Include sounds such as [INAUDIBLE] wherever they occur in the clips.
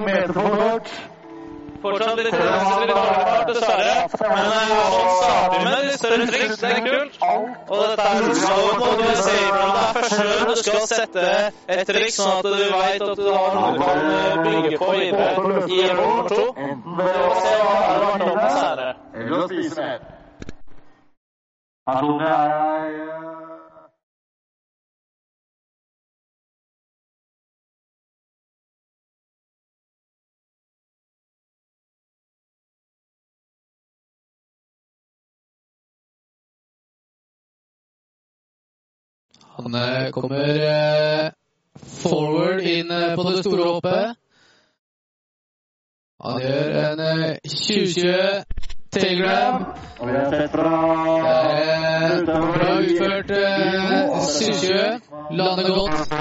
meter for touch. Fortsatt litt fart, dessverre. Men han starter med litt større triks. Det er kult. Og dette er så må du fra deg første gang du skal sette et triks, sånn at du vet at du har noe du kan eh, bygge på videre i nummer to. Å se hva det har vært om eller å spise mer. Personlig er jeg Han eh, kommer eh, forward inn eh, på det store hoppet. Han gjør en eh, 20-20 tailgrab. Og vi har sett fra eh, bra utført eh, 20-20. Lander godt.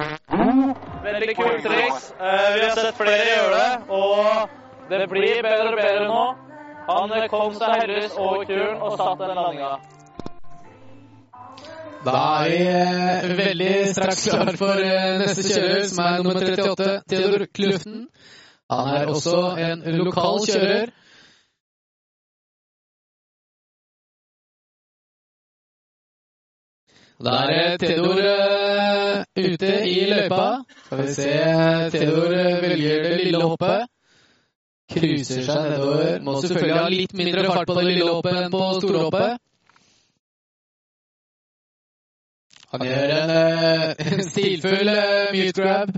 Veldig kult triks. Eh, Vi har sett flere gjøre det, og det blir bedre og bedre nå. Han eh, kom seg heldigvis over kuren og satt den landinga. Da er vi eh, veldig straks klar for eh, neste kjører, som er nummer 38, Theodor Kluften. Han er også en lokal kjører. Da er eh, Theodor eh, ute i løypa. Skal vi se Theodor eh, velger det lille hoppet. Cruiser seg nedover. Må selvfølgelig ha litt mindre fart på det lille hoppet enn på store Han gjør en, eh, en stilfull uh, mute grab.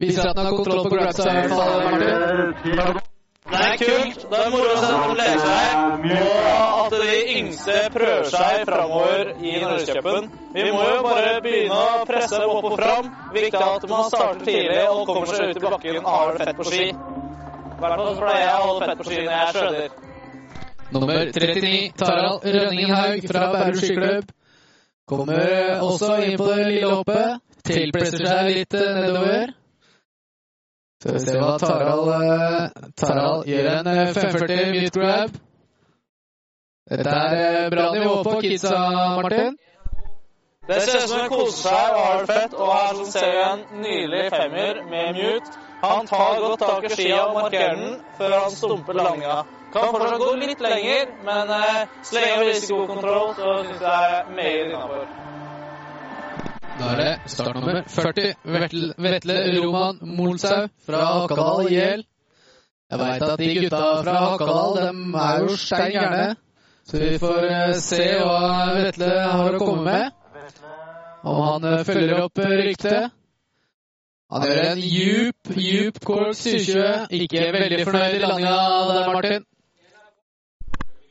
Viser at han har kontroll på grabsa i hvert fall. Det er kult. Det er moro å se dem leke seg, og at de yngste prøver seg framover i Norgescupen. Vi må jo bare begynne å presse dem opp og fram. Viktig at man starter tidlig og kommer seg ut i bakken og har det fett på ski. I hvert fall pleier jeg å holde fett på ski når jeg skjønner. Nummer 39, Tarald Rønningenhaug fra Bærum skiklubb. Kommer også inn på det lille hoppet. Tilpresser seg litt eh, nedover. Så vi ser hva Tarald eh, Tarald gjør en eh, 540 mute grab. Dette er eh, bra nivå på kidsa, Martin. Det ser ut som hun koser seg og har det fett, og her så ser vi en nydelig femmer med mute. Han tar godt tak i skia og markerer den før han stumper landinga. Kan fortsatt gå litt lenger, men eh, så lenge er risikokontroll, så syns jeg det er meget innafor. Da er det startnummer 40, Vetle, Roman Molshaug fra Hakadal IL. Jeg veit at de gutta fra Hakadal de er jo stein gærne, så vi får eh, se hva Vetle har å komme med. Om han eh, følger opp eh, ryktet. Han gjør en djup, djup cork 720. Ikke veldig fornøyd i landinga der, Martin.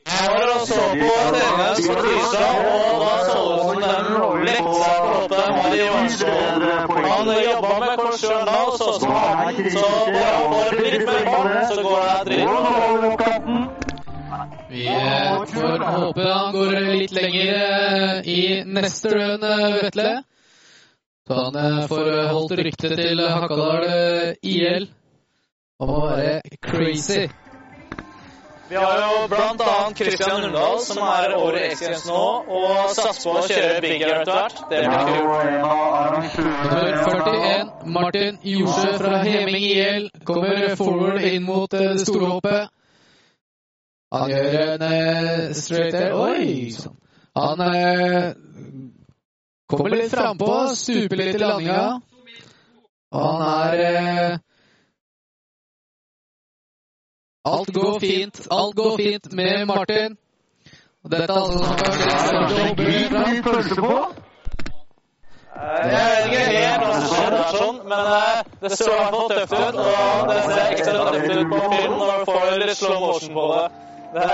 Jeg var og så på deres på tirsdag, og da så det som de lekte seg på vanskelige. Han jobba med sjøl da, og så som han Så bare litt mer fart, så går det dritbra. Vi får håpe han går litt lenger i neste run, Vetle. Så han får holdt ryktet til Hakadal eh, IL om å være crazy. Vi har jo annet Christian Undal, som er over X Games nå, og satser på å kjøre Big Air etter hvert. Det blir kult. Nummer 41, Martin Jorsø fra Heming IL, kommer forward inn mot eh, det store hoppet. Han gjør en uh, straight air. Oi Sånn. Han eh, kommer litt frampå, stuper litt i landinga. Og han er eh, Alt går fint. Alt går fint med Martin. Og dette er altså som er på. Jeg vet ikke helt hva som skjer der, sånn, men eh, det så i hvert fall tøft ut. Og det ser ekstra tøft ut på film når du får litt slow motion på det. Det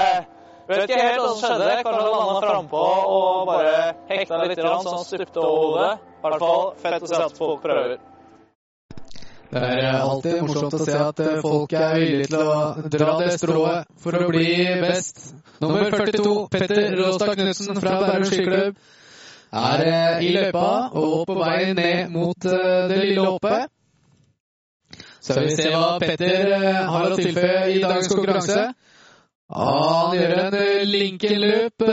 vet ikke helt hva som skjedde. Kanskje han landa frampå og bare hekta litt, grann, så han stupte over hodet. I hvert fall fett å se at folk prøver. Det er eh, alltid morsomt å se at eh, folk er villige til å dra det strået for å bli best. Nummer 42, Petter Råstad Knutsen fra Bærum skiklubb, er eh, i løypa og på vei ned mot det lille hoppet. Så vi ser hva Petter har å tilføye i dagens konkurranse. Han gjør en Lincoln loop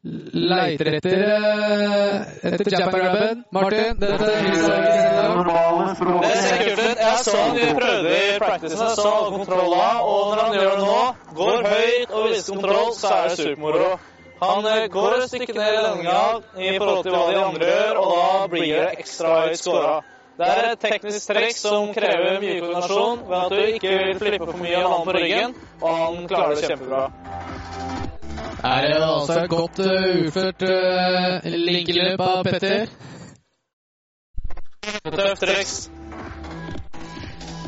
leiter etter, eh, etter Japan-grabben. Martin, dette viser ikke seg. Normale språk. Det ser kult ut. Jeg så han prøvde i practicene, så alle kontroller, og når han gjør det nå, går høyt og viser kontroll, så er det supermoro. Han eh, går et stykke ned i lønninga i forhold til hva de andre gjør, og da blir det ekstra høyt scora. Det er et teknisk trekk som krever mye koordinasjon ved at du ikke vil flippe for mye av han på ryggen, og han klarer det kjempebra. Er det altså et godt uh, uført uh, linkeløp av Petter? Tøft triks.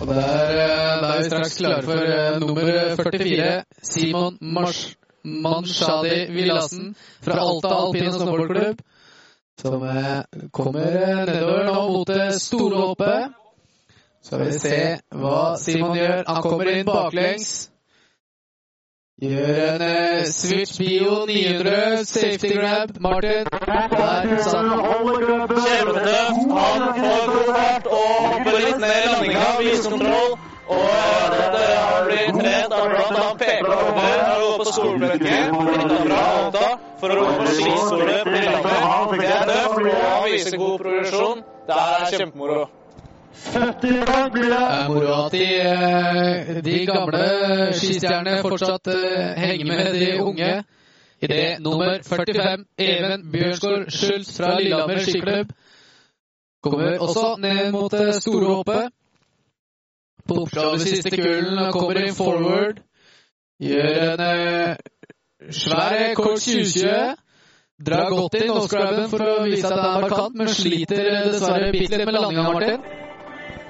Og der, uh, da er vi straks klare for uh, nummer 44, Simon Mars Manshadi Villassen fra Alta alpine snowboardklubb. Som uh, kommer uh, nedover nå mot det store hoppet. Så vil vi se hva Simon gjør. Han kommer inn baklengs. Gjør en uh, switch bio 900, safety grab. Martin. Der satt han. Kjempetøft. Han får fart og hopper litt ned i landinga, viskontroll. Og eh, dette har blitt trent av blant annet PP Holder og går på skolebenken flytta fra Alta for å gå på skiskole på Lillehammer. Det er tøft, og vise viser god progresjon. Det er kjempemoro. 70 gang blir det. Det er moro at de, eh, de gamle skistjernene fortsatt eh, henger med de unge. I det nummer 45, Even Bjørnsgaard Schultz fra Lillehammer skiklubb, kommer også ned mot det store hoppet. På oppslag ved siste kullen og kommer inn forward. Gjør en eh, svær kort 2020. Drar godt inn Oscar-grabben for å vise at det er markant, men sliter dessverre bitte litt med landinga, Martin.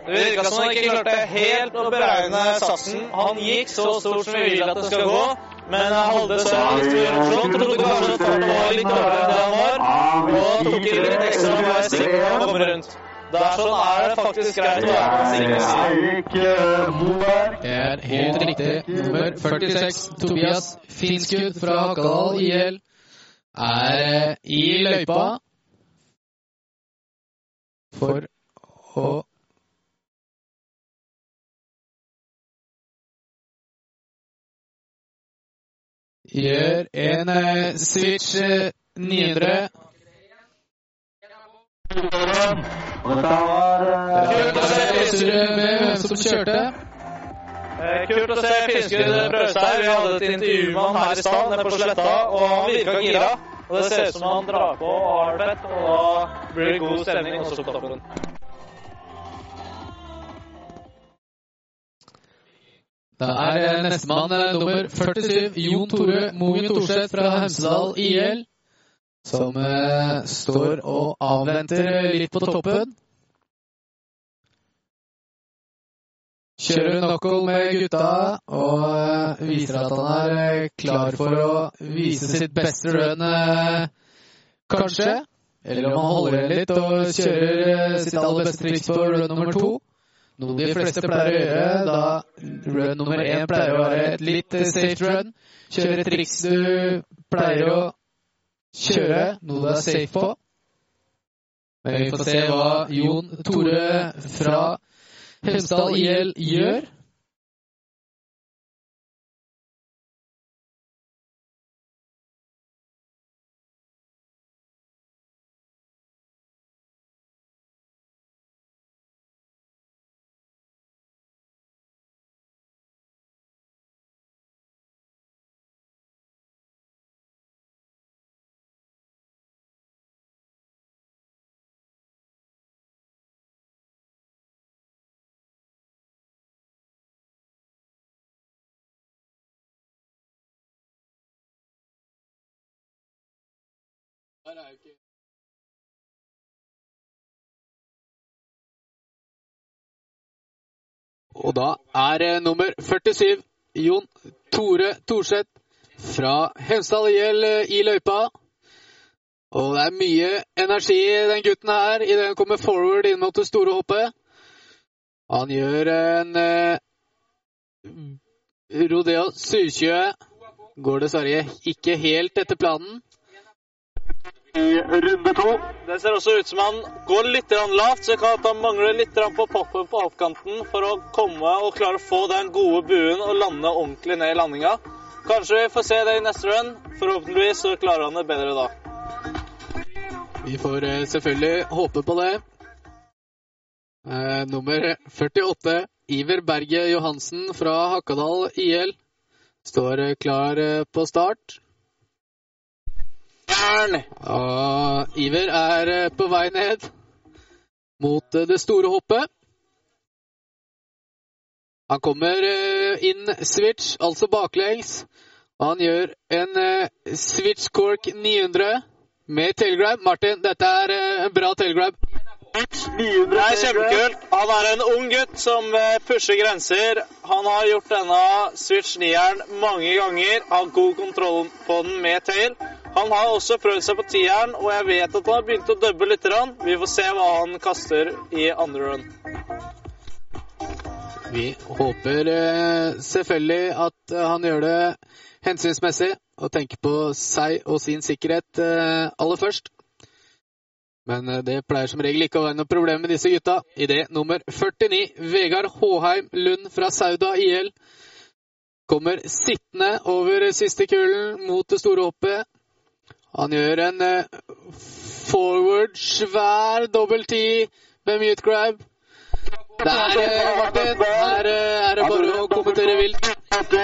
Det virka som han ikke klarte helt å beregne satsen. Han gikk så stort som vi vil at det skal gå, men han så litt progresjon. Trodde kanskje at farten var litt dårligere enn det han var, og tok i litt ekstra for å være og på komme rundt. Det er sånn er det faktisk greit å være. Det er helt riktig. Nummer 46, Tobias Finskud fra Hakadal IL, er eh, i løypa for å Gjør en eh, switch eh, 900. Og dette eh, Kult å se fiskere med hvem som kjørte. Kult å se fiskere prøve seg. Vi hadde et intervju med han her i stad, nede på Sletta, og han virka gira. Og det ser ut som han drar på og har det fett, og da blir det god stemning også på toppen. Da er nestemann eh, nummer 47, Jon Tore Moen Thorseth fra Hemsedal IL, som uh, står og avventer litt på toppen. Kjører knuckle med gutta og uh, viser at han er eh, klar for å vise sitt beste run, uh, kanskje. Eller om han holder igjen litt og kjører sitt aller beste triks på run nummer to. Noe de fleste pleier å gjøre, da run nummer én pleier å være et litt safe run. Kjøre triks du pleier å kjøre, noe du er safe på. Men vi får se hva Jon Tore fra Hemsedal IL gjør. Og da er eh, nummer 47 Jon Tore Thorseth fra Hemsedal IL eh, i løypa. Og det er mye energi i den gutten her idet han kommer forward inn mot det store hoppet. Han gjør en eh, Rodeo 720. Går dessverre ikke helt etter planen. I runde to. Det ser også ut som han går litt lavt, så kan at han mangler litt på poppen på hoppkanten for å komme og klare å få den gode buen og lande ordentlig ned i landinga. kanskje vi får se det i neste run. Forhåpentligvis så klarer han det bedre da. Vi får eh, selvfølgelig håpe på det. Eh, nummer 48, Iver Berge Johansen fra Hakadal IL, står eh, klar på start. Jern! Og Iver er eh, på vei ned mot eh, det store hoppet. Han kommer eh, inn switch, altså baklengs. Og han gjør en switch cork 900 med tailgrab. Martin, dette er en bra tailgrab. Det er kjempekult. Han er en ung gutt som pusher grenser. Han har gjort denne switch 9-eren mange ganger. Har god kontroll på den med tail. Han har også prøvd seg på tieren, og jeg vet at han har begynt å dubbe litt. grann. Vi får se hva han kaster i andre run. Vi håper eh, selvfølgelig at eh, han gjør det hensynsmessig og tenker på seg og sin sikkerhet eh, aller først. Men det pleier som regel ikke å være noe problem med disse gutta. Idé nummer 49, Vegard Håheim Lund fra Sauda IL, kommer sittende over siste kulen mot det store hoppet. Han gjør en eh, forward, svær dobbel ti med mute grab. Der, eh, Martin, her eh, er det bare å kommentere vilt. Det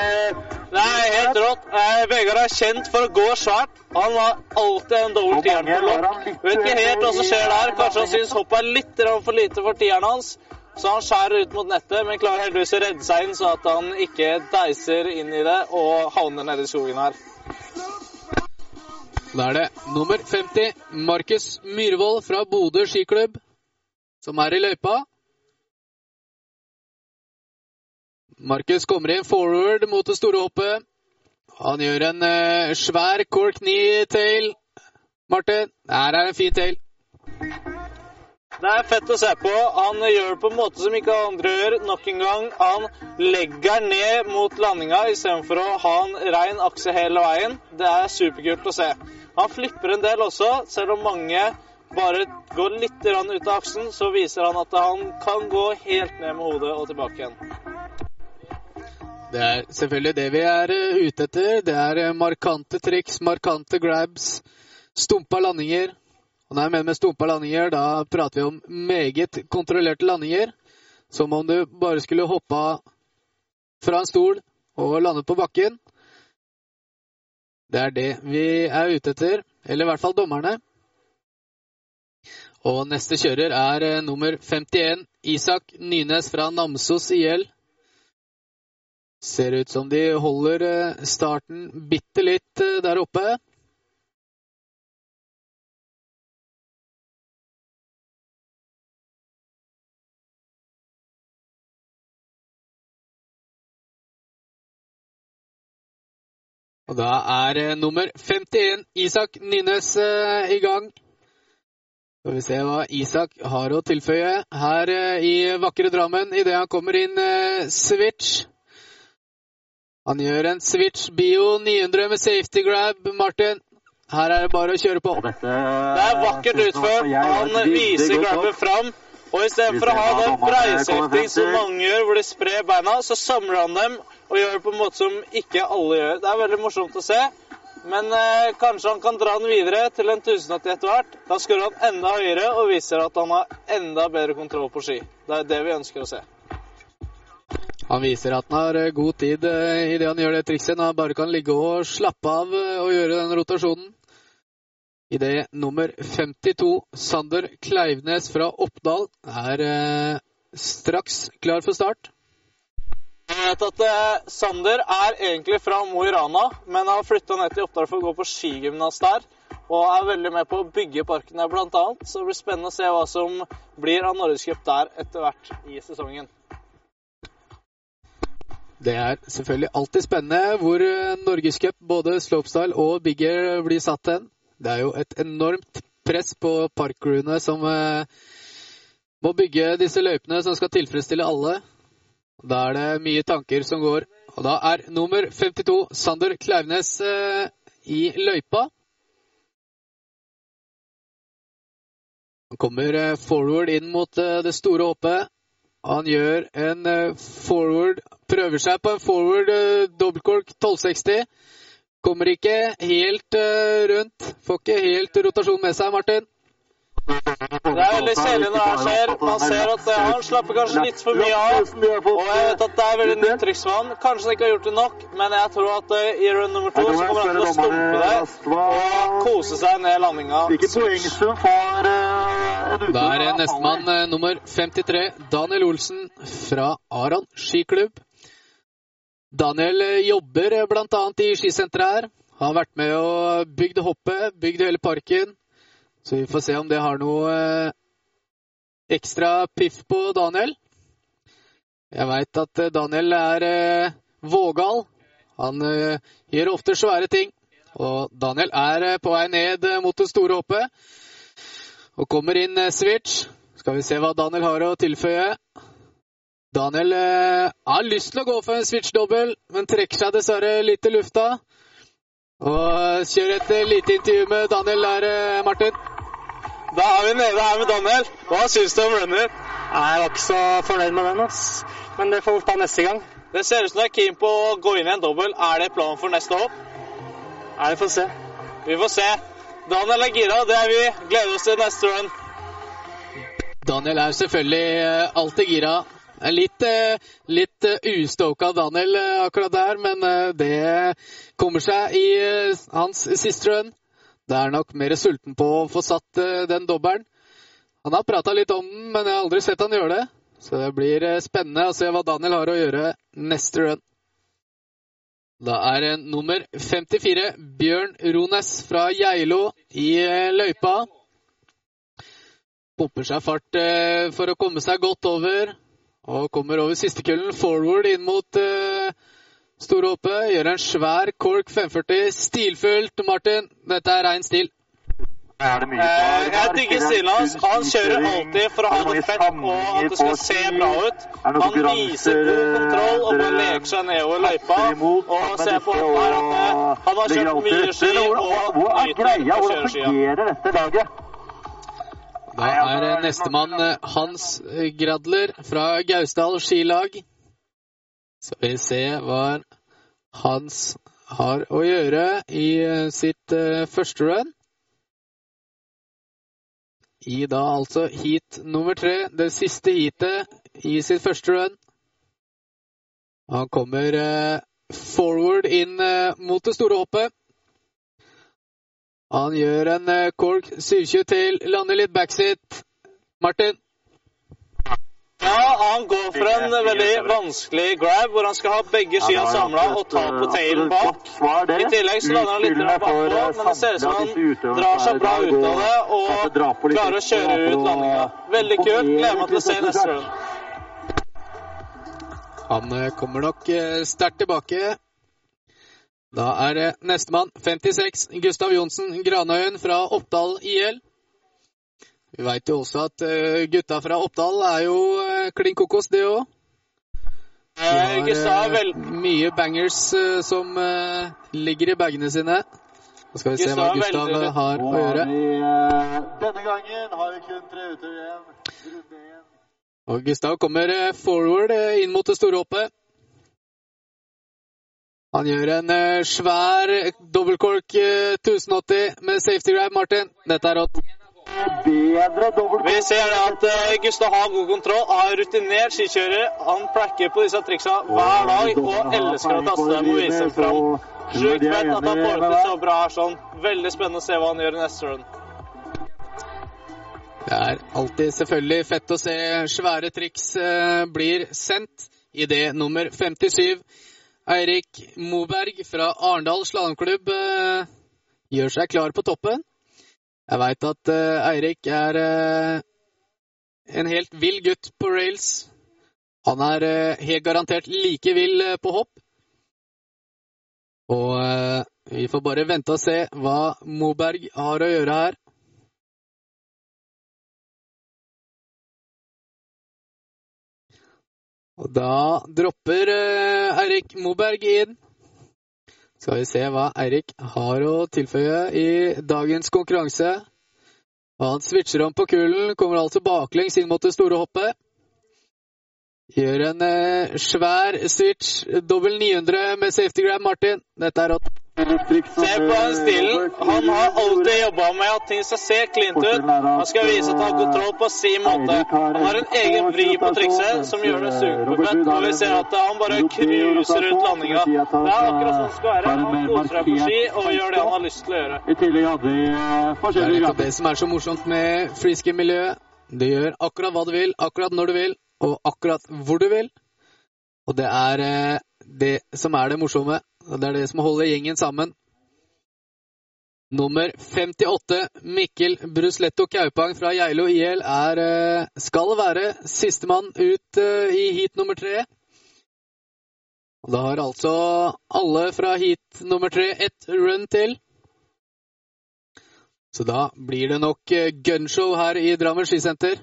er helt rått. Vegard er kjent for å gå svært. Han har alltid en dobbel tier på lopp. Vet ikke helt hva som skjer der. Kanskje han syns hoppet er litt for lite for tieren hans. Så han skjærer ut mot nettet, men klarer heldigvis å redde seg inn, så at han ikke deiser inn i det og havner nede i skogen her. Da er det nummer 50, Markus Myhrvold fra Bodø skiklubb, som er i løypa. Markus kommer inn forward mot det store hoppet. Han gjør en eh, svær cork knee tail. Martin, her er en fin tail. Det er fett å se på. Han gjør det på en måte som ikke andre gjør. Nok en gang. Han legger ned mot landinga istedenfor å ha en rein akse hele veien. Det er superkult å se. Han flipper en del også, selv om mange bare går litt ut av aksen, så viser han at han kan gå helt ned med hodet og tilbake igjen. Det er selvfølgelig det vi er eh, ute etter. Det er eh, markante triks, markante grabs, stumpa landinger. Og når jeg mener med stumpa landinger, da prater vi om meget kontrollerte landinger. Som om du bare skulle hoppa fra en stol og landet på bakken. Det er det vi er ute etter. Eller i hvert fall dommerne. Og neste kjører er eh, nummer 51, Isak Nynes fra Namsos IL. Ser ut som de holder eh, starten bitte litt eh, der oppe. Og da er eh, nummer 51, Isak Nynes, eh, i gang. Skal vi se hva Isak har å tilføye her eh, i vakre Drammen idet han kommer inn switch. Han gjør en switch bio 900 med safety grab, Martin. Her er det bare å kjøre på. Det er vakkert utført. Han viser grabben fram. Og istedenfor å ha den breisefting som mange gjør, hvor de sprer beina, så samler han dem og gjør det på en måte som ikke alle gjør. Det er veldig morsomt å se. Men eh, kanskje han kan dra den videre til en 1080 etter hvert. Da scorer han enda høyere og viser at han har enda bedre kontroll på ski. Det er det vi ønsker å se. Han viser at han har eh, god tid eh, idet han gjør det trikset, når han bare kan ligge og slappe av eh, og gjøre den rotasjonen. Idé nummer 52, Sander Kleivnes fra Oppdal, er eh, straks klar for start. Jeg vet at eh, Sander er egentlig fra Mo i Rana, men har flytta ned til Oppdal for å gå på skigymnas der. Og er veldig med på å bygge parken der, annet. Så det blir spennende å se hva som blir av Norgescup der etter hvert i sesongen. Det er selvfølgelig alltid spennende hvor eh, Norgescup, både slopestyle og big air, blir satt hen. Det er jo et enormt press på parkcrewene som eh, må bygge disse løypene som skal tilfredsstille alle. Da er det mye tanker som går. Og da er nummer 52, Sander Klauvnes, eh, i løypa. Han kommer eh, forward inn mot eh, det store hoppet. Han gjør en eh, forward Prøver seg på en forward dobbeltkork 1260. Kommer ikke helt rundt. Får ikke helt rotasjon med seg, Martin. Det er veldig kjedelig når det skjer. Man ser at eh, han slapper kanskje litt for mye av. Og jeg vet at det er veldig nytt triks for han. Kanskje han ikke har gjort det nok, men jeg tror at eh, i rund nummer to så kommer han til å stumpe deg og kose seg ned landinga. En Da er nestemann eh, nummer 53, Daniel Olsen fra Aron skiklubb. Daniel eh, jobber eh, bl.a. i skisenteret her. Han har vært med og bygd hoppet, bygd hele parken. Så vi får se om det har noe eh, ekstra piff på Daniel. Jeg veit at eh, Daniel er eh, vågal. Han gjør ofte svære ting. Og Daniel er på vei ned mot det store hoppet. Og kommer inn switch. Skal vi se hva Daniel har å tilføye. Daniel har lyst til å gå for en switch-dobbel, men trekker seg dessverre litt i lufta. Og kjører et lite intervju med Daniel der, Martin. Da er vi nede her med Daniel. Hva syns du om runner? Jeg var ikke så fornøyd med den, ass. Men det får vi ta neste gang. Det ser ut som du er keen på å gå inn i en dobbel. Er det planen for neste hopp? Nei, vi får se. Vi får se. Daniel er gira, det er vi. Gleder oss til neste run. Daniel er selvfølgelig eh, alltid gira. Litt, eh, litt eh, ustoka Daniel akkurat der, men det kommer seg i hans siste run. Det er nok mer sulten på å få satt eh, den dobbelen. Han har prata litt om den, men jeg har aldri sett han gjøre det. Så det blir eh, spennende å se hva Daniel har å gjøre neste run. Da er nummer 54, Bjørn Rones fra Geilo i eh, løypa. Pumper seg fart for å komme seg godt over. Og kommer over siste kullen forward inn mot store. Gjør en svær cork 540. Stilfullt, Martin. Dette er rein stil. Er det mye Eh, jeg digger stilen hans. Han kjører alltid for å ha det fett og at det skal se bra ut. Han viser god kontroll og bare leker seg nedover løypa. Og ser på her at eh, han har kjørt mye ski og er nyter å kjøre skia. Da er eh, nestemann eh, Hans Gradler fra Gausdal skilag. Skal vi se hva Hans har å gjøre i eh, sitt eh, første run. I da altså heat nummer tre, det siste heatet i sitt første run. Han kommer eh, forward inn mot det store hoppet. Han gjør en cork 720 til, lander litt backseat. Martin, Ja, han går for en veldig vanskelig grab, hvor han skal ha begge skia samla og ta på tailen bak. I tillegg så lander han litt bakpå, men det ser ut som han drar seg bra ut av det og klarer å kjøre ut landinga. Veldig kult. Gleder meg til å se neste runde. han eh, kommer nok eh, sterkt tilbake. Da er det nestemann, 56, Gustav Johnsen Granøyen fra Oppdal IL. Vi veit jo også at eh, gutta fra Oppdal er jo eh, klin kokos, det òg. De Eh, har vel... eh, mye bangers som ligger i bagene sine. Så skal vi se hva Gustav har å gjøre. denne gangen har vi kun tre uter igjen. Og Gustav kommer forward inn mot det store hoppet. Han gjør en svær dobbeltkork eh, 1080 med safety grab, Martin. Dette er rått. Bedre dobbelt. Vi ser at eh, Gustav har god kontroll, har rutinert skikjører. Han plekker på disse triksa hver dag og elsker å taste dem og vise dem fram. Sjukt fett at han får det til så bra her sånn. Veldig spennende å se hva han gjør i neste run. Det er alltid selvfølgelig fett å se svære triks eh, blir sendt. Idé nummer 57. Eirik Moberg fra Arendal slalåmklubb eh, gjør seg klar på toppen. Jeg veit at uh, Eirik er uh, en helt vill gutt på rails. Han er uh, helt garantert like vill på hopp. Og vi får bare vente og se hva Moberg har å gjøre her. Og da dropper Eirik Moberg inn. Skal vi se hva Eirik har å tilføye i dagens konkurranse. Og han switcher om på kulen, kommer altså baklengs inn mot det store hoppet. Gjør en eh, svær switch. Dobbel 900 med safety grab, Martin. Dette er rått. Se på den stilen. Han har alltid jobba med at ting skal se cleant ut. Han skal vise at han har kontroll på sin måte. Han har en egen vri på trikset som gjør det superfett. Og vi ser at han bare cruiser ut landinga. Det er akkurat sånn det skal være. Han koser seg på ski og gjør det han har lyst til å gjøre. Eh, Det er nettopp det som er så morsomt med freeski-miljøet. Du gjør akkurat hva du vil, akkurat når du vil, og akkurat hvor du vil. Og det er eh, det som er det morsomme. Og det er det som holder gjengen sammen. Nummer 58, Mikkel Brusletto Kaupang fra Geilo IL, er, eh, skal være sistemann ut eh, i heat nummer tre. Og da har altså alle fra heat nummer tre ett run til. Så da blir det nok eh, gunshow her i Drammen skisenter.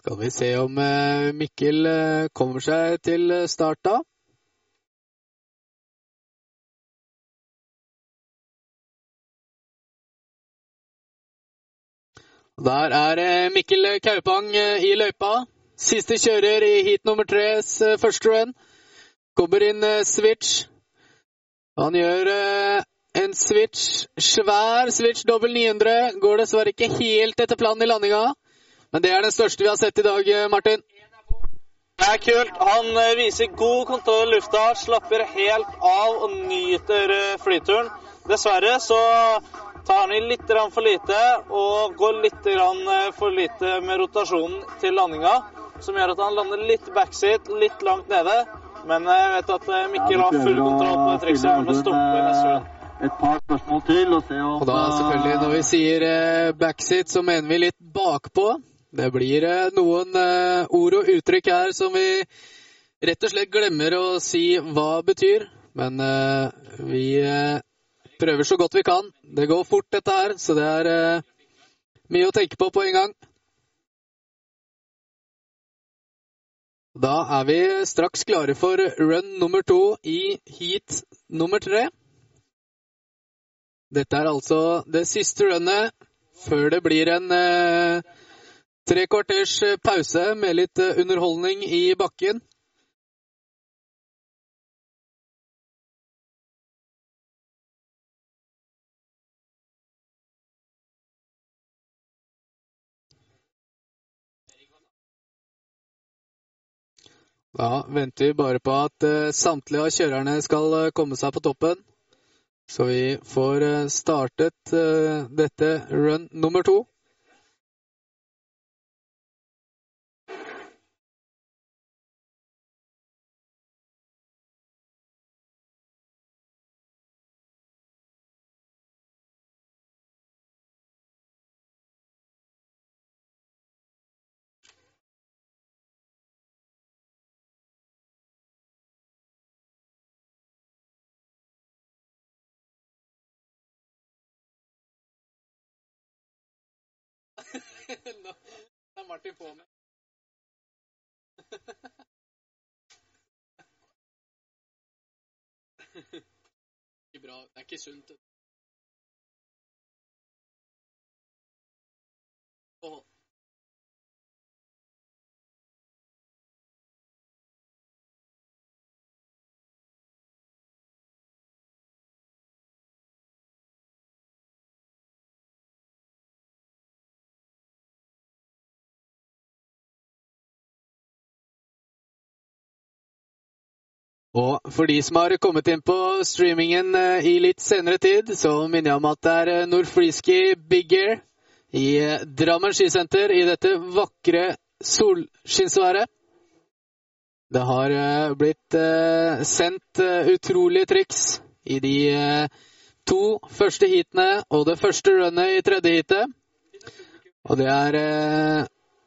Skal vi se om eh, Mikkel eh, kommer seg til start da. Der er eh, Mikkel Kaupang i løypa. Siste kjører i heat nummer tres første run. Kommer inn switch. Han gjør en switch. Svær switch, dobbel 900. Går dessverre ikke helt etter planen i landinga. Men det er den største vi har sett i dag, eh, Martin. Det er kult. Han eh, viser god kontroll i lufta, slapper helt av og nyter eh, flyturen. Dessverre så tar han i litt for lite og går litt for lite med rotasjonen til landinga, som gjør at han lander litt backseat, litt langt nede. Men jeg vet at Mikkel har full kontroll på trikset. Han må stoppe neste run. Et par spørsmål til og se om Og da selvfølgelig, når vi sier eh, backseat, så mener vi litt bakpå. Det blir eh, noen eh, ord og uttrykk her som vi rett og slett glemmer å si hva betyr. Men eh, vi prøver så godt vi kan. Det går fort, dette her, så det er mye å tenke på på en gang. Da er vi straks klare for run nummer to i heat nummer tre. Dette er altså det siste runnet før det blir en eh, tre kvarters eh, pause med litt eh, underholdning i bakken. Da venter vi bare på at eh, samtlige av kjørerne skal komme seg på toppen. Så vi får startet dette run nummer to. Martin på med. [LAUGHS] Ikke bra. Det er ikke sunt. Åh. Og for de som har kommet inn på streamingen eh, i litt senere tid, så minner jeg om at det er eh, Nordfrisky Big Air i eh, Drammen skisenter i dette vakre solskinnsværet. Det har blitt sendt utrolige triks i de to første heatene og det første runnet i tredje heatet. Og det er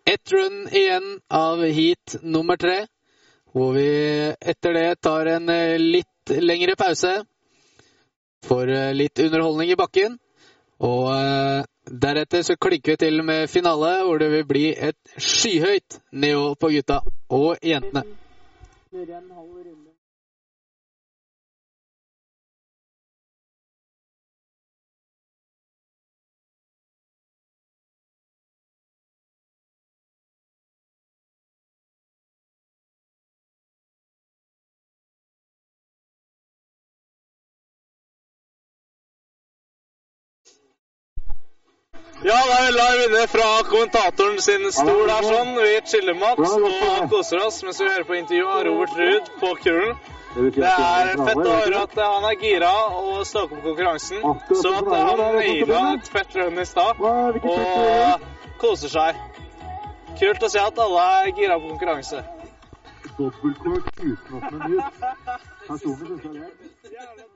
ett run igjen av heat nummer tre. Hvor vi etter det tar en eh, litt lengre pause. Får eh, litt underholdning i bakken. Og eh, deretter så klikker vi til med finale, hvor det vil bli et skyhøyt nivå på gutta og jentene. Ja, da er live inne fra kommentatoren sin stol der sånn. Vi chiller Mats og koser oss mens vi hører på intervju av Robert Ruud på kulen. Det er fett å høre at han er gira og står på konkurransen. Så at han naila et fett run i stad og koser seg. Kult å se at alle er gira på konkurranse. Dobbeltkort uten at den ut. Personlig syns jeg det. [LAUGHS]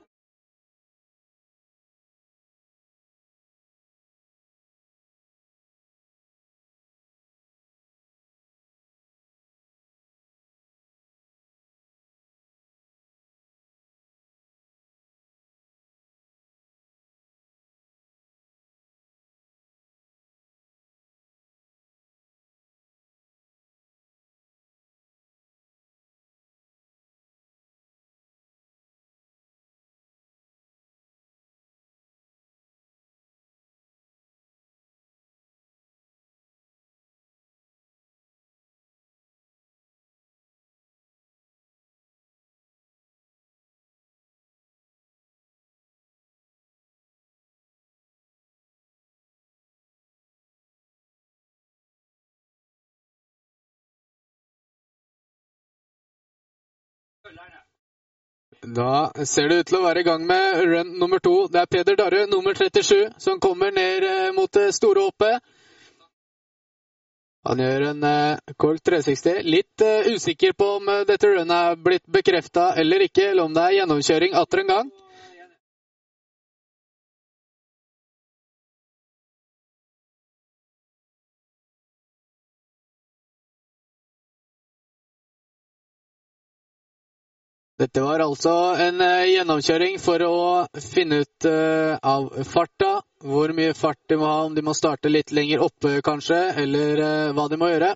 Da ser det ut til å være i gang med run nummer to. Det er Peder Darre, nummer 37, som kommer ned eh, mot det store hoppet. Han gjør en eh, 360. Litt eh, usikker på om dette runnet er blitt bekrefta eller ikke, eller om det er gjennomkjøring atter en gang. Dette var altså en eh, gjennomkjøring for å finne ut eh, av farta. Hvor mye fart de må ha, om de må starte litt lenger oppe kanskje, eller eh, hva de må gjøre.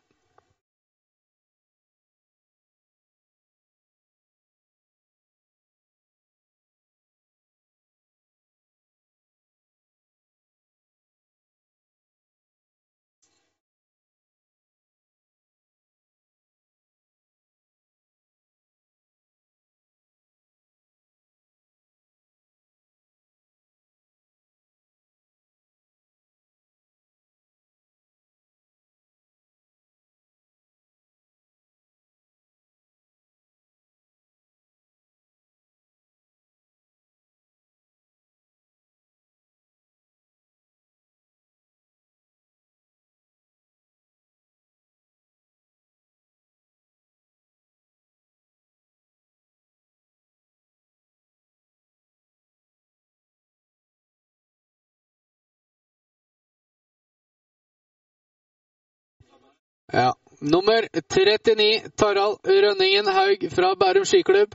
Ja. Nummer 39, Tarald Rønningen Haug fra Bærum skiklubb,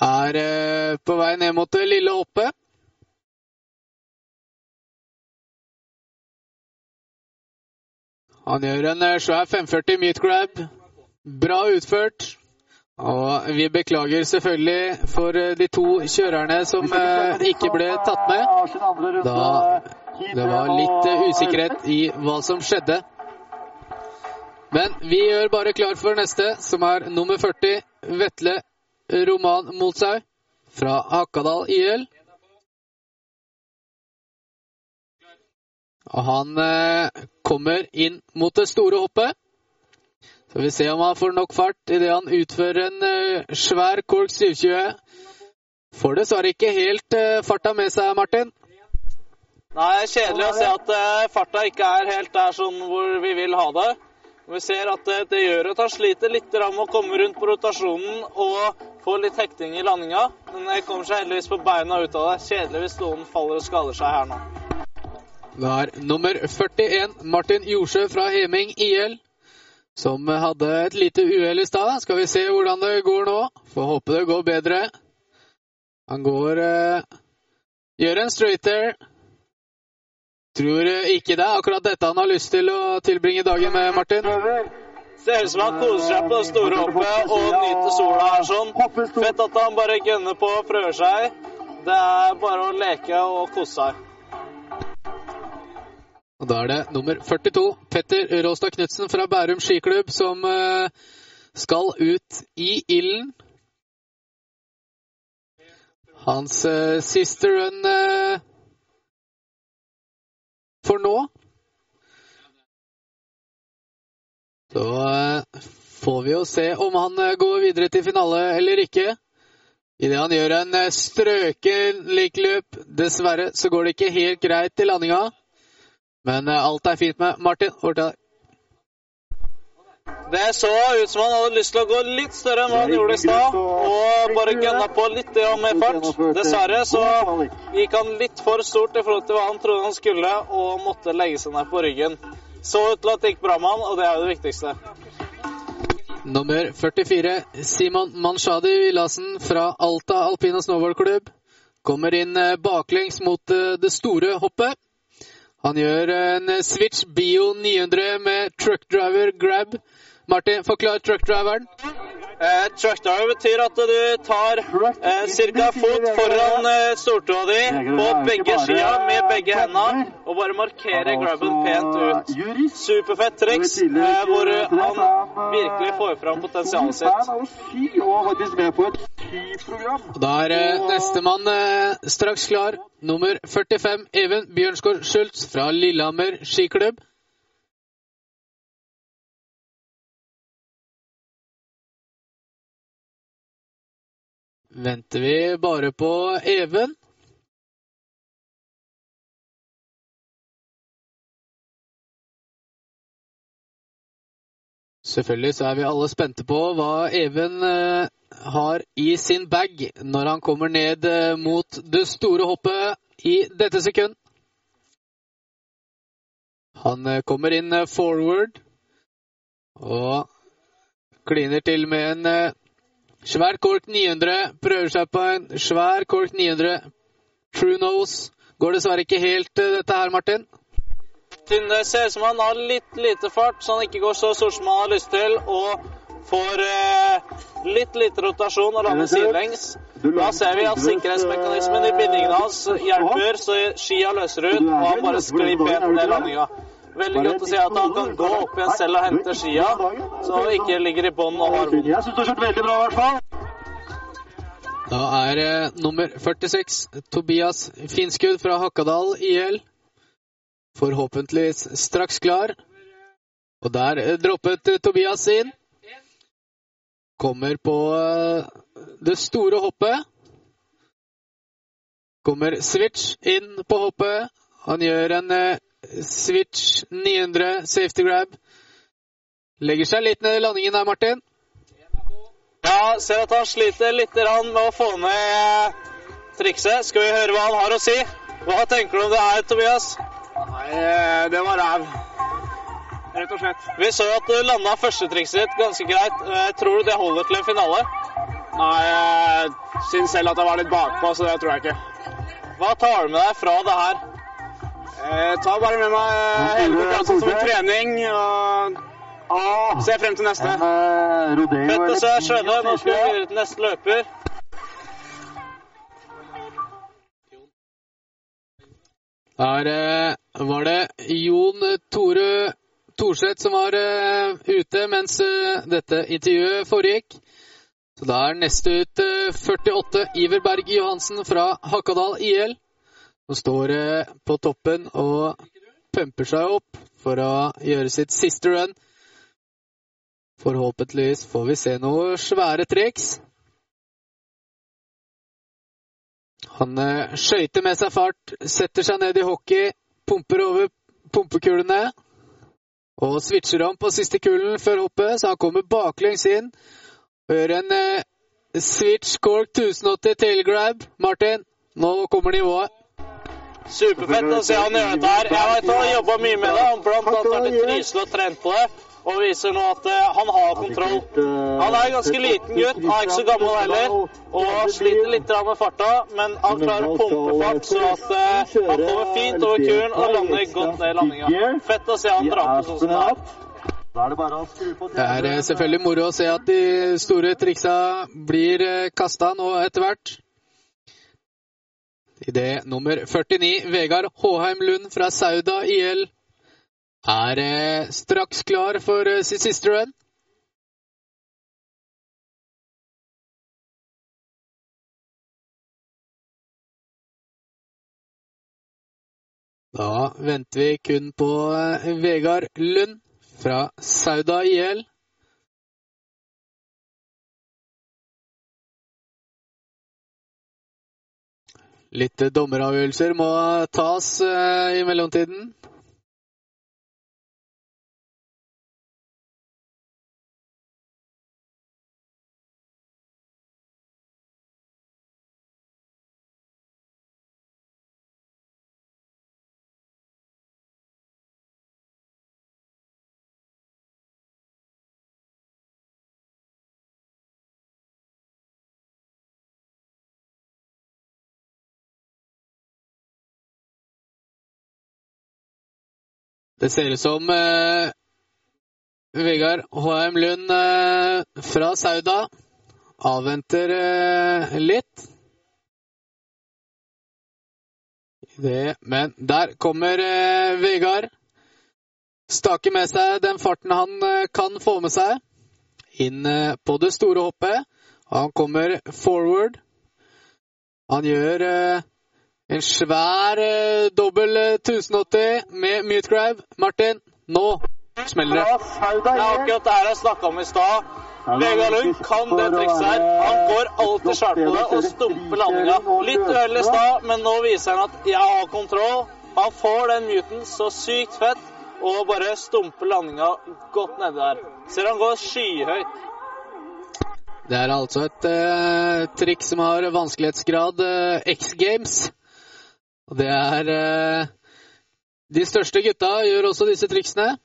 er eh, på vei ned mot det lille hoppet. Han gjør en eh, svær 540 meat grab. Bra utført. Og vi beklager selvfølgelig for eh, de to kjørerne som ikke ble tatt med. Da det var litt usikkerhet i hva som skjedde. Men vi gjør bare klar for neste, som er nummer 40, Vetle Roman Molshaug fra Hakadal IL. Og han eh, kommer inn mot det store hoppet. Så vi ser om han får nok fart idet han utfører en eh, svær Cork 720. Får dessverre ikke helt eh, farta med seg, Martin. Nei, kjedelig å se at eh, farta ikke er helt der sånn hvor vi vil ha det. Vi ser at det, det gjør at han sliter litt med å komme rundt på rotasjonen og få litt hekting i landinga. Men det kommer seg heldigvis på beina ut av det. Kjedelig hvis noen faller og skader seg her nå. Det er nummer 41, Martin Jorsø fra Heming IL, som hadde et lite uhell i stad. Skal vi se hvordan det går nå. Får håpe det går bedre. Han går eh, Gjør en straighter. Tror ikke det er akkurat dette han har lyst til å tilbringe dagen med, Martin. Ser ut som han koser seg på det store hoppet og nyter sola her sånn. Fett at han bare gønner på og prøver seg. Det er bare å leke og kose seg. Og Da er det nummer 42, Petter Råstad Knutsen fra Bærum skiklubb, som eh, skal ut i ilden. Hans eh, siste run eh, for nå. Så eh, får vi jo se om han eh, går videre til finale eller ikke. Idet han gjør en eh, strøken lik løp. Dessverre så går det ikke helt greit til landinga. Men alt er fint med Martin. Deg. Det så ut som han hadde lyst til å gå litt større enn hva han gjorde i stad, og bare gønna på litt mer fart. Dessverre så gikk han litt for stort i forhold til hva han trodde han skulle, og måtte legge seg ned på ryggen. Så ut til at det gikk bra med han, og det er jo det viktigste. Nummer 44, Simon Manshadi Villassen fra Alta alpine snowboardklubb. Kommer inn eh, baklengs mot eh, det store hoppet. Han gjør en switch bio 900 med truckdriver grab. Martin, forklar truckdriveren. Eh, truckdriver betyr at du tar eh, ca. fot foran eh, stortåa di på begge skia med begge hendene og bare markerer grabben pent ut. Superfett triks eh, hvor han virkelig får fram potensialet sitt. Da er eh, nestemann eh, straks klar. Nummer 45, Even Bjørnskår Schultz fra Lillehammer skiklubb. Venter vi bare på Even. Selvfølgelig så er vi alle spente på hva Even eh, har i sin bag når han kommer ned eh, mot det store hoppet i dette sekund. Han eh, kommer inn forward og kliner til med en svær kork 900. Prøver seg på en svær kork 900. True nose. Går dessverre ikke helt, eh, dette her, Martin. Siden det ser ut som han har litt lite fart, så han ikke går så stort som han har lyst til, og får eh, litt lite rotasjon og lander sidelengs. Da ser vi at sikkerhetsmekanismen i bindingen hans hjelper, så skia løser ut, og han bare sklir pent ned landinga. Veldig godt å se at han kan gå opp igjen selv og hente skia, så han ikke ligger i bånn og har vondt. Jeg syns du har kjørt veldig bra, i hvert fall. Da er eh, nummer 46, Tobias Finskudd fra Hakadal IL. Forhåpentligvis straks klar. Og der eh, droppet eh, Tobias inn. Kommer på eh, det store hoppet. Kommer switch inn på hoppet. Han gjør en eh, switch 900 safety grab. Legger seg litt ned i landingen der, Martin. Ja, ser at han sliter litt med å få ned eh, trikset. Skal vi høre hva han har å si? Hva tenker du om det her, Tobias? Nei, eh, det var ræv. Rett og slett. Vi så at du landa første trikset ditt ganske greit. Eh, Tror du det holder til en finale? Nei, jeg syns selv at jeg var litt bakpå, så det tror jeg ikke. Hva tar du med deg fra det her? Jeg tar bare med meg eh, hele konkurransen som en trening, og Ah, ser frem til neste. eh, Fett å se. Jeg skjønner. Nå skal vi videre til neste løper. Der eh, var det Jon Tore Thorseth som var eh, ute mens eh, dette intervjuet foregikk. Så da er neste ut eh, 48 Iver Berg Johansen fra Hakadal IL. Som står det på toppen og pumper seg opp for å gjøre sitt siste run. Forhåpentligvis får vi se noen svære triks. Han eh, skøyter med seg fart, setter seg ned i hockey, pumper over pumpekulene og switcher om på siste kulen før hoppet, så han kommer baklengs inn og gjør en eh, switch cork 1080 tailgrab. Martin, nå kommer nivået. Superfett å se han gjøre dette her. Jeg vet han har jobba mye med det. Han blant annet vært i Trysil og trent på det, og viser nå at eh, han har kontroll. Han er en ganske liten gutt, han er ikke så gammel heller, og sliter litt med farta, men han klarer å pumpe fart så at eh, han kommer fint over kuren og lander godt ned i landinga. Fett å se han dra på sånn som det er. Det er eh, selvfølgelig moro å se at de store triksa blir kasta nå etter hvert. Idet nummer 49, Vegard Håheim Lund fra Sauda IL, er eh, straks klar for eh, sitt siste run. Da venter vi kun på eh, Vegard Lund fra Sauda IL. Litt dommeravgjørelser må tas eh, i mellomtiden. Det ser ut som eh, Vegard HM Lund eh, fra Sauda avventer eh, litt. Det, men der kommer eh, Vegard. Staker med seg den farten han eh, kan få med seg. Inn eh, på det store hoppet. Han kommer forward. Han gjør eh, en svær eh, dobbel eh, 1080 med mute grab. Martin, nå smeller det. Det er akkurat det her jeg snakka om i stad. Vegard Lund kan det trikset her. Han går alltid svært på det og stumper landinga. Litt uheldig i stad, men nå viser han at jeg har kontroll. Han får den muten så sykt fett og bare stumper landinga godt nedi der. Ser han går skyhøyt. Det er altså et eh, trikk som har vanskelighetsgrad eh, X Games. Og det er eh, De største gutta gjør også disse triksene.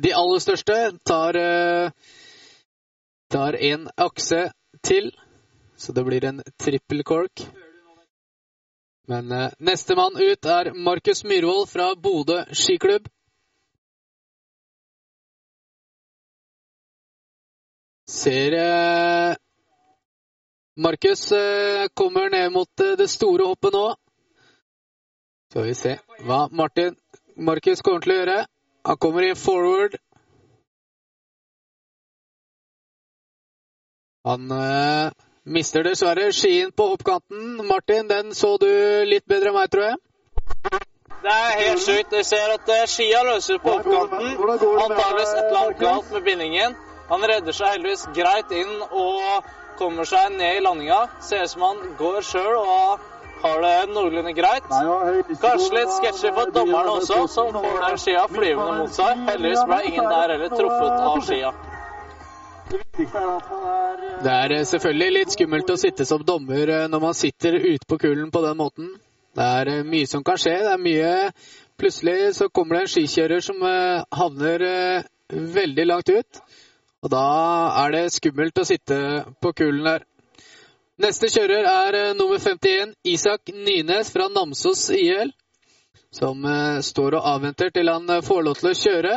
De aller største tar eh, tar en akse til, så det blir en trippel cork. Men eh, nestemann ut er Markus Myhrvold fra Bodø skiklubb. Ser eh, Markus eh, kommer ned mot eh, det store hoppet nå. Skal vi se hva Martin Markus kommer til å gjøre. Han kommer inn forward. Han eh, mister dessverre skien på hoppkanten. Martin, den så du litt bedre enn meg, tror jeg. Det er helt sjukt. Jeg ser at eh, skia løser på oppkanten. Antakeligvis et eller annet galt med bindingen. Han redder seg heldigvis greit inn og kommer seg ned i landinga. Ser ut som han går sjøl og har det noenlunde greit. Kanskje litt sketsjy for dommerne også, som får den skia flyvende mot seg. Heldigvis ble ingen der heller truffet av skia. Det er eh, selvfølgelig litt skummelt å sitte som dommer eh, når man sitter ute på kulen på den måten. Det er eh, mye som kan skje. Det er mye Plutselig så kommer det en skikjører som eh, havner eh, veldig langt ut. Og da er det skummelt å sitte på kulen der. Neste kjører er eh, nummer 51, Isak Nynes fra Namsos IL. Som eh, står og avventer til han eh, får lov til å kjøre.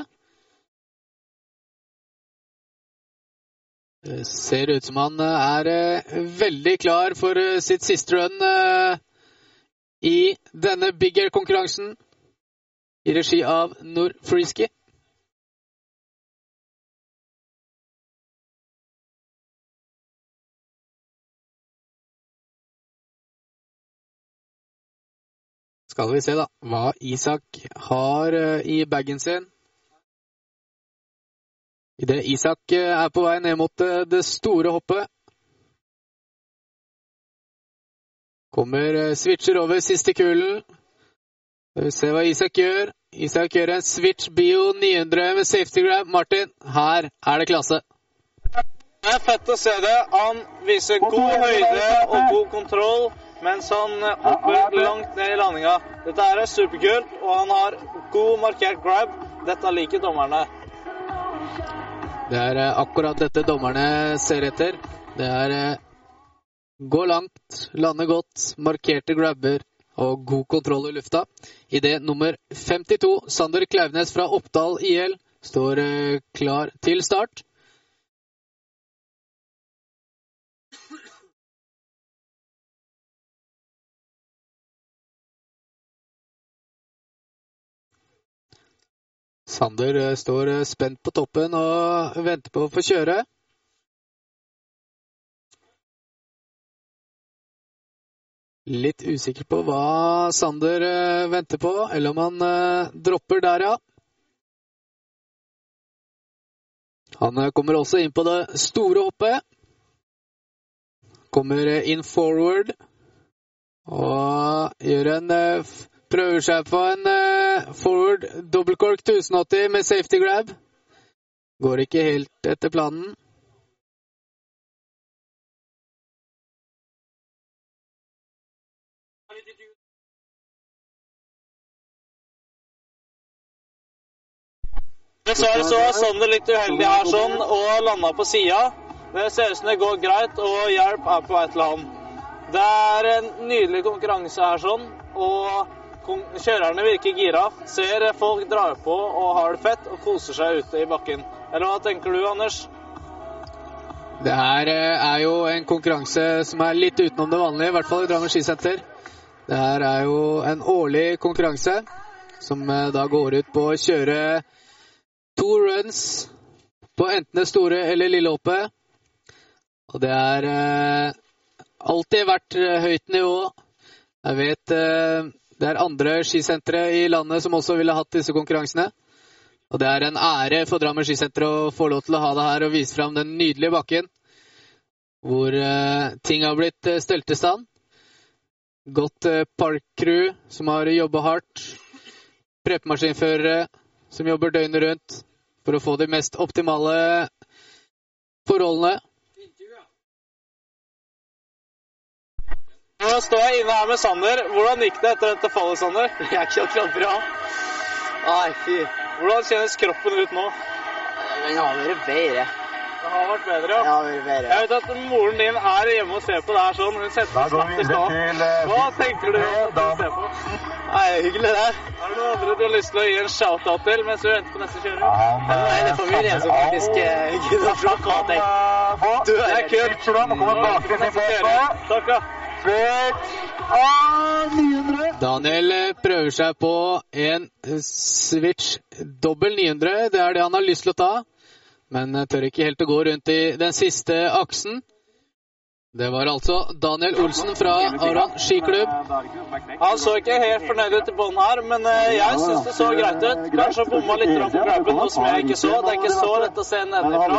Det ser ut som han er veldig klar for sitt siste run i denne Big Air-konkurransen i regi av Nord Freeski. Skal vi se, da, hva Isak har eh, i bagen sin. Idet Isak eh, er på vei ned mot eh, det store hoppet. Kommer, switcher over siste kulen. Skal vi se hva Isak gjør. Isak gjør en switch bio 900 med safety grab. Martin, her er det klasse. Det er fett å se det. Han viser god høyde og god kontroll mens han eh, hopper langt ned i landinga. Dette er superkult, og han har god markert grab. Dette liker dommerne. Det er eh, akkurat dette dommerne ser etter. Det er eh, gå langt, lande godt, markerte grabber og god kontroll i lufta. Idé nummer 52, Sander Klauvnes fra Oppdal IL, står klar til start. Sander eh, står eh, spent på toppen og venter på å få kjøre. Litt usikker på hva Sander eh, venter på, eller om han dropper der, ja. Han kommer også inn på det store hoppet. Kommer in forward og gjør en Prøver seg på en eh, forward dobbeltkork 1080 med safety grab. Går ikke helt etter planen. Dessverre så er Sander litt uheldig her sånn, og landa på sida. Det ser ut som det går greit, og hjelp er på vei til ham. Det er en nydelig konkurranse her sånn, og kjørerne virker gira. Ser folk drar på og har det fett og koser seg ute i bakken. Eller hva tenker du, Anders? Det her eh, er jo en konkurranse som er litt utenom det vanlige, i hvert fall i Drammen skisenter. Det her er jo en årlig konkurranse som eh, da går ut på å kjøre to runs på enten det store eller lille hoppet. Og det er eh, alltid vært høyt nivå. Jeg vet det er andre skisentre i landet som også ville hatt disse konkurransene. Og det er en ære for Drammen skisenter å få lov til å ha det her og vise fram den nydelige bakken. Hvor eh, ting har blitt eh, stelt i stand. Godt eh, parkcrew som har jobba hardt. Preppemaskinførere som jobber døgnet rundt for å få de mest optimale forholdene. Nå står jeg inne her med Sander. Hvordan gikk det etter dette fallet, Sander? [LAUGHS] Det er ikke akkurat bra. Nei, fy. Hvordan kjennes kroppen ut nå? Den har vært bedre. Det har vært bedre, ja. har vært bedre. Jeg vet at moren din er hjemme og ser på det her sånn. Hun setter vi snapp i stad. eh, Hva tenker du at du ser på? Nei, hyggelig det. Er det noen andre du har lyst til å gi en shout-out til mens du venter på neste kjører? Nei, Det er hele familien som faktisk eh, gidder å ting. Du er kult. Nå kommer bakgrunnen komme bak til Neste båt Takk, da. Switch. av 900. Daniel eh, prøver seg på en eh, switch dobbel 900. Det er det han har lyst til å ta, men eh, tør ikke helt å gå rundt i den siste aksen. Det var altså Daniel Olsen fra Aron skiklubb. Han så ikke helt fornøyd ut i bånn her, men eh, jeg syns det så greit ut. Kanskje bomma litt på grabben, noe som jeg ikke så. Det er ikke så lett å se nedenfra.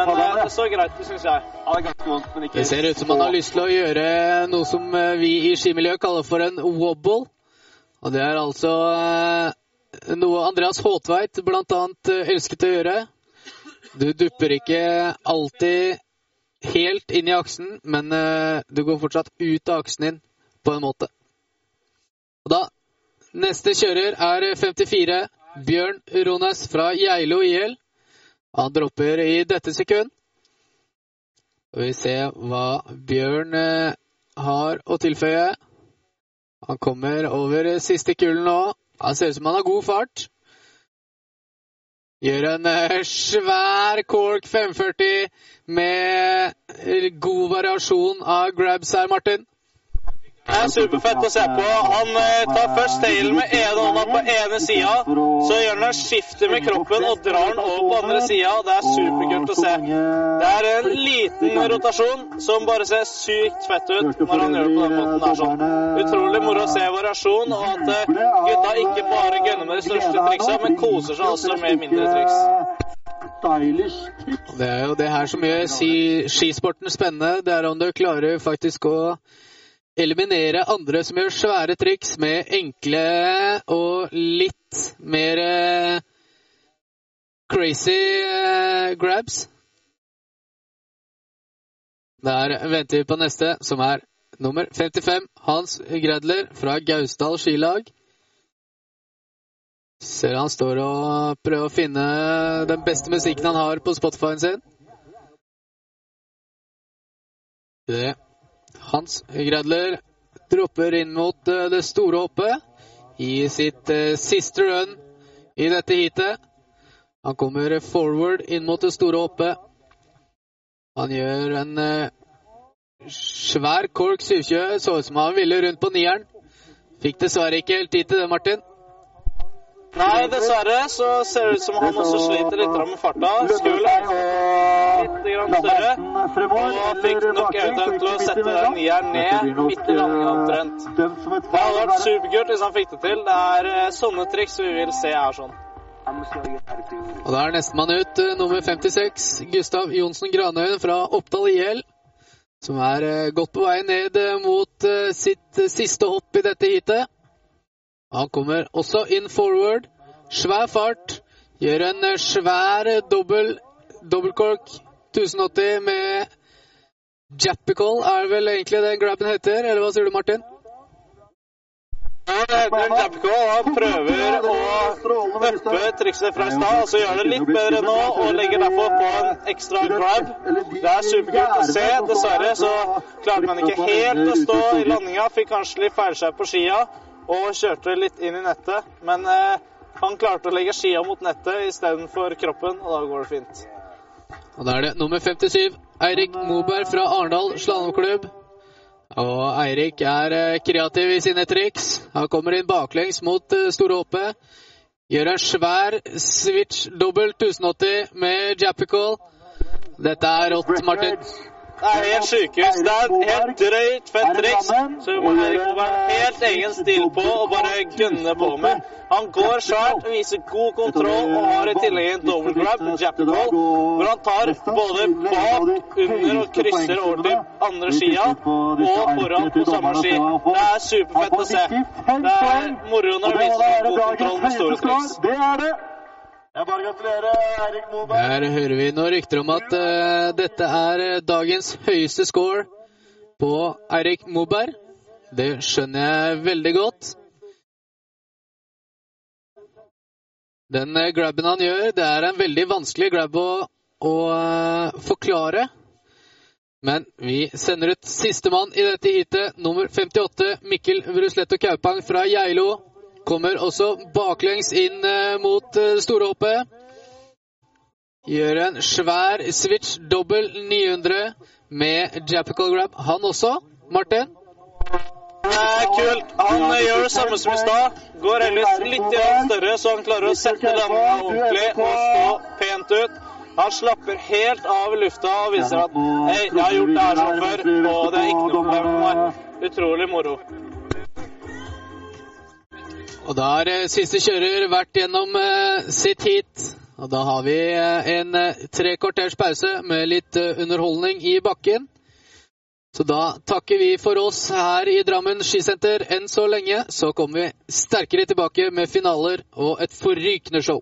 Men han eh, det så greit ut, syns jeg. Det er Det ser ut som han har lyst til å gjøre noe som eh, vi i skimiljøet kaller for en wobble. Og det er altså noe Andreas Håtveit eh, elsket å gjøre. Du dupper ikke alltid helt inn i aksen, men eh, du går fortsatt ut av aksen din på en måte. Og da Neste kjører er 54, Bjørn Rones fra Geilo IL. Han dropper i dette sekund. Skal vi se hva Bjørn eh, har å tilføye. Han kommer over siste kulen nå. Han ser ut som han har god fart. Gjør en eh, svær Cork 540 med god variasjon av grabs her, Martin. Det er superfett å se på. Han eh, tar først tailen med ene hånda på ene sida. Så gjør han et skifte med kroppen og drar den over på andre sida. Det er superkult å se. Det er en liten rotasjon som bare ser sykt fett ut når han gjør det på den måten der sånn. Utrolig moro å se variasjon, og at eh, gutta ikke bare gunner med de største triksa, men koser seg også med mindre triks. Det er jo det her som gjør skisporten spennende. Det er om du klarer faktisk å eliminere andre som gjør svære triks med enkle og litt mer eh, crazy eh, grabs. Der venter vi på neste, som er nummer 55, Hans Gredler fra Gausdal skilag. Ser han står og prøver å finne den beste musikken han har på Spotify-en sin. Det. Hans Gredler dropper inn mot eh, det store hoppet i sitt eh, siste run i dette heatet. Han kommer forward inn mot det store hoppet. Han gjør en eh, svær kork 720. Så ut som han ville rundt på nieren. Fikk dessverre ikke helt tid til det, Martin. Nei, dessverre så ser det ut som han også sliter litt med farta. Skulle litt grann større. Og fikk nok eventuelt til å sette den nieren ned midt i landingen omtrent. Det hadde vært superkult hvis han fikk det til. Det er eh, sånne triks vi vil se her sånn. Og da er nestemann ut, eh, nummer 56, Gustav Johnsen Granøyen fra Oppdal IL. Som er eh, godt på vei ned mot sitt siste hopp i dette heatet. Han kommer også inn forward. Svær fart. Gjør en svær dobbel dobbeltkork 1080 med Jappical, er vel egentlig den grabben heter, eller hva sier du, Martin? Ja, det heter en han prøver å øppe trikset fra i stad, og så gjør det litt bedre nå, og legger derfor på en ekstra grab. Det er superkult å se. Dessverre så klarte man ikke helt å stå i landinga, fikk kanskje litt feilskjær på skia, og kjørte litt inn i nettet. Men eh, han klarte å legge skia mot nettet istedenfor kroppen, og da går det fint. Og da er det nummer 57, Eirik Moberg fra Arendal slalåmklubb. Og Eirik er eh, kreativ i sine triks. Han kommer inn baklengs mot eh, store hoppet. Gjør en svær switch dobbel 1080 med Jappical. Dette er rått, Martin. Det er helt sykehus. Det er helt drøyt fett triks. Så du må Erik være helt egen stil på og bare gunne på med. Han går svært, viser god kontroll og har i tillegg en double grab, Jappical, hvor han tar både bak, under og krysser over til andre skia og foran på samme ski. Det er superfett å se. Det er moro når du viser god kontroll med store triks. Det er det. Jeg bare gratulerer Eirik Moberg. Her hører vi noen rykter om at uh, dette er eh, dagens høyeste score på Eirik Moberg. Det skjønner jeg veldig godt. Den eh, grabben han gjør, det er en veldig vanskelig grab å, å uh, forklare. Men vi sender ut sistemann i dette heatet, nummer 58, Mikkel Brusletto Kaupang fra Geilo. Kommer også baklengs inn eh, mot det store hoppet. Gjør en svær switch dobbel 900 med Japical grab. Han også, Martin. Det er kult. Han eh, gjør det samme som i stad. Går ellers litt større, så han klarer å sette landinga ordentlig og stå pent ut. Han slapper helt av i lufta og viser at hei, jeg har gjort det her før, og det er ikke noe problem for meg. Utrolig moro. Og da har eh, siste kjører vært gjennom eh, sitt heat. Og da har vi eh, en tre kvarters pause med litt underholdning i bakken. Så da takker vi for oss her i Drammen skisenter enn så lenge. Så kommer vi sterkere tilbake med finaler og et forrykende show.